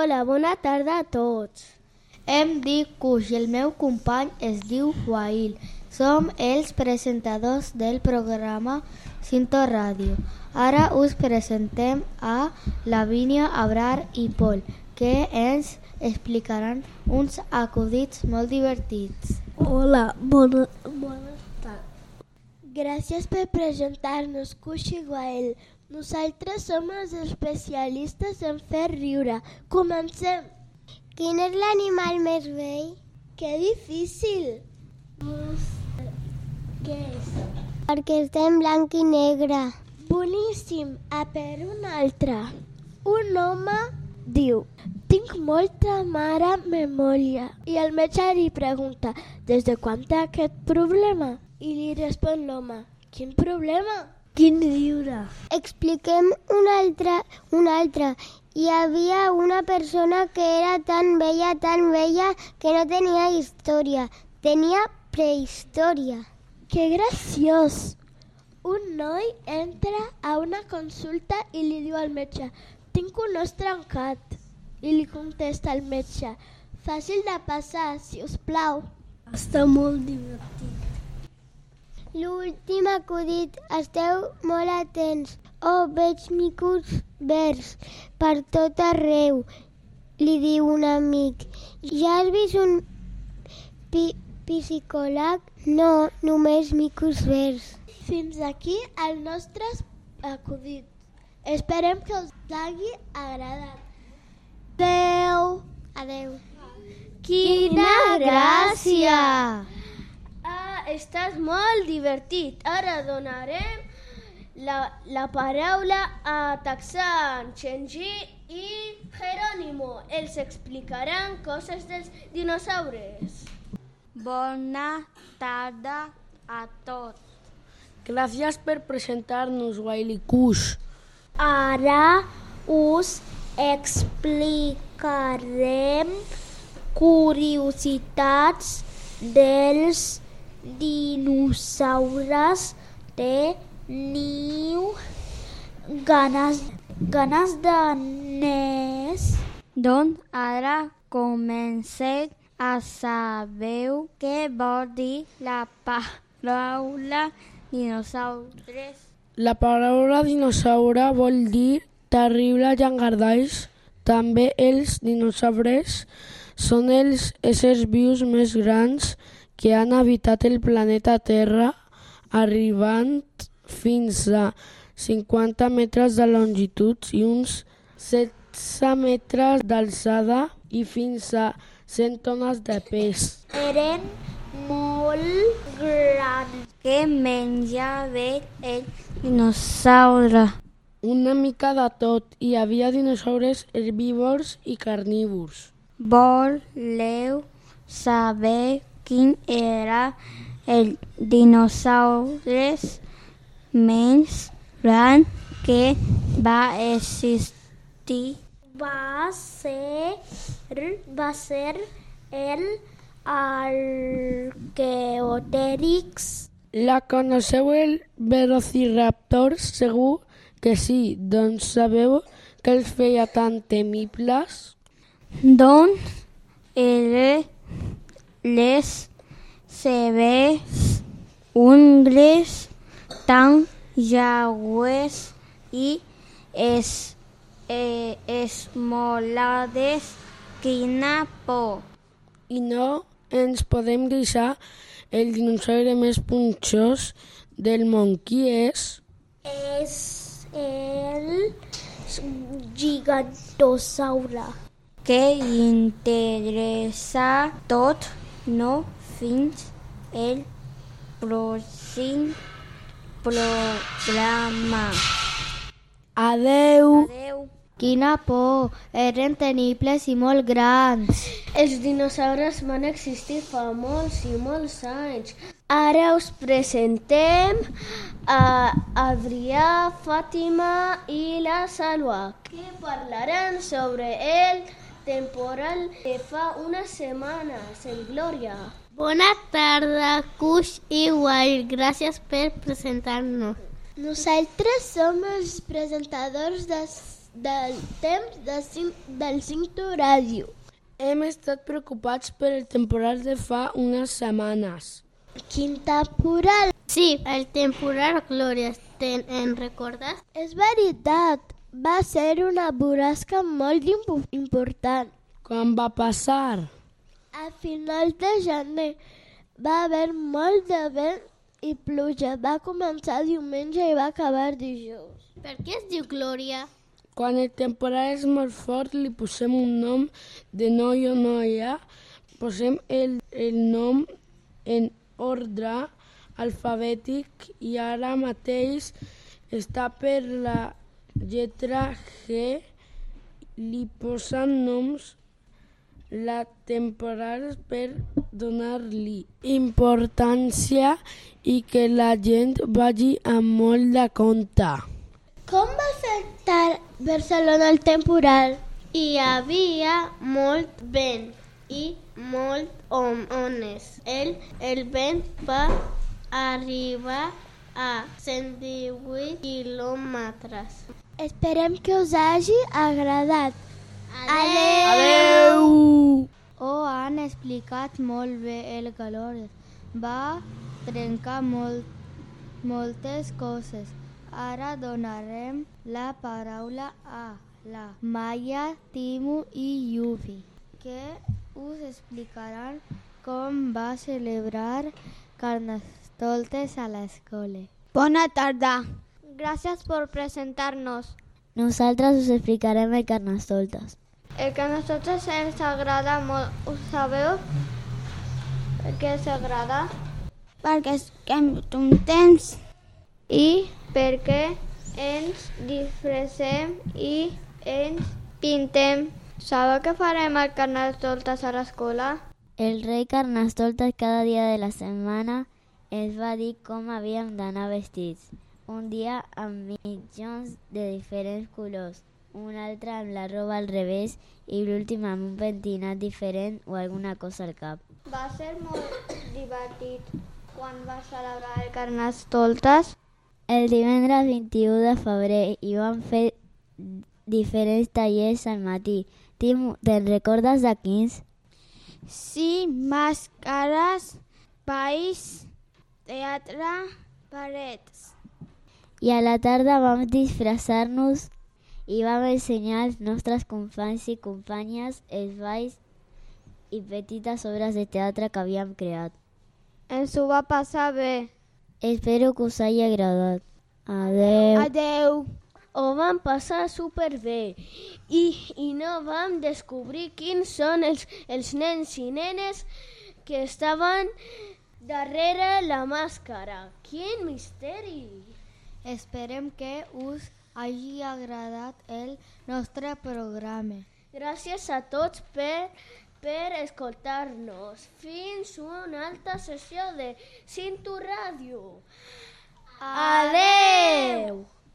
Hola, bona tarda a tots. Em dic Cuix i el meu company es diu Wail. Som els presentadors del programa Cinto Ràdio. Ara us presentem a Lavínia, Abrar i Pol, que ens explicaran uns acudits molt divertits. Hola, bona, bona tarda. Gràcies per presentar-nos, Cuix i Gael. Nosaltres som els especialistes en fer riure. Comencem. Quin és l'animal més vell? Que difícil. Què és? Perquè està en blanc i negre. Boníssim. A per un altre. Un home diu tinc molta mala memòria i el metge li pregunta des de quan té aquest problema? I li respon l'home quin problema? Quin riure. Expliquem un altre, un altre. Hi havia una persona que era tan vella, tan vella, que no tenia història. Tenia prehistòria. Que graciós! Un noi entra a una consulta i li diu al metge tinc un os trencat. I li contesta el metge fàcil de passar, si us plau. Està molt divertit. L'últim acudit, esteu molt atents. Oh, veig micos verds per tot arreu, li diu un amic. Ja has vist un pi psicòleg? No, només micos verds. Fins aquí el nostre acudit. Esperem que us hagi agradat. Adeu! Adeu. Quina gràcia! Estàs molt divertit. Ara donarem la, la paraula a Taxan, Chenji i Jerónimo. Els explicaran coses dels dinosaures. Bona tarda a tots. Gràcies per presentar-nos, Wiley Cush. Ara us explicarem curiositats dels dinosaures. Teniu ganes, ganes de més? Doncs ara comencem a saber què vol dir la paraula dinosaures. La paraula dinosaure vol dir terrible llangardaix. També els dinosaures són els éssers vius més grans que han habitat el planeta Terra, arribant fins a 50 metres de longitud i uns 16 metres d'alçada i fins a 100 tones de pes. Eren molt grans. Què menjava el dinosaure? Una mica de tot. Hi havia dinosaures herbívors i carnívors. Voleu saber quin era el dinosaure més gran que va existir? Va ser, va ser el Arqueotèrix. La coneixeu el Velociraptor? Segur que sí. Doncs sabeu què els feia tan temibles? Doncs era les seves ungles tan llargues i es, eh, esmolades. Quina por! I no ens podem deixar el dinosaure més punxós del món. Qui és? És el gigantosaure. que interessa tot, no fins el pròxim programa. Adeu! Adeu! Quina por! Eren tenibles i molt grans. Els dinosaures van existir fa molts i molts anys. Ara us presentem a Adrià, Fàtima i la Salwa, que parlaran sobre el temporal de fa unes setmanes en Glòria. Bona tarda, Cuix i Wild. Gràcies per presentar-nos. Nosaltres som els presentadors de del temps de del Cinto Ràdio. Hem estat preocupats per el temporal de fa unes setmanes. Quin temporal? Sí, el temporal Glòria, te'n en recordes? És veritat, va ser una borrasca molt impo important. Quan va passar? A finals de gener va haver molt de vent i pluja. Va començar diumenge i va acabar dijous. Per què es diu Glòria? Quan el temporal és molt fort li posem un nom de noi o noia, posem el, el nom en ordre alfabètic i ara mateix està per la lletra G, li posen noms la temporal per donar-li importància i que la gent vagi amb molt de compte. Com va afectar Barcelona el temporal? Hi havia molt vent i molt on ones. El, el vent va arribar a 118 quilòmetres. Esperem que us hagi agradat. Adeu! Adeu! Ho han explicat molt bé el calor. Va trencar molt, moltes coses. Ara donarem la paraula a la Maya, Timu i Yufi, que us explicaran com va celebrar Carnestoltes a l'escola. Bona tarda. Gràcies per presentar-nos. Nosaltres us explicarem el Carnestoltes. El nosaltres ens agrada molt, ho sabeu? Per què ens agrada? Perquè estem contents I perquè ens disfressem i ens pintem. Sabeu què farem al Carnestoltes a l'escola? El rei Carnestoltes cada dia de la setmana ens va dir com havíem d'anar vestits. Un dia amb mitjons de diferents colors, un altre amb la roba al revés i l'últim amb un pentinat diferent o alguna cosa al cap. Va ser molt divertit quan va celebrar el Carnestoltes. El divendres 21 de febrer hi van fer diferents tallers al matí. Tim, te'n recordes de quins? Sí, màscares, país, teatre, parets. I a la tarda vam disfressar-nos i vam ensenyar als nostres companys i companyes els balls i petites obres de teatre que havíem creat. Ens ho va passar bé. Espero que us hagi agradat. Adeu. Adeu. Ho vam passar superbé i, i no vam descobrir quins són els, els nens i nenes que estaven darrere la màscara. Quin misteri! Esperem que us hagi agradat el nostre programa. Gràcies a tots per, per escoltar-nos. Fins una altra sessió de Cinto Ràdio. Adeu!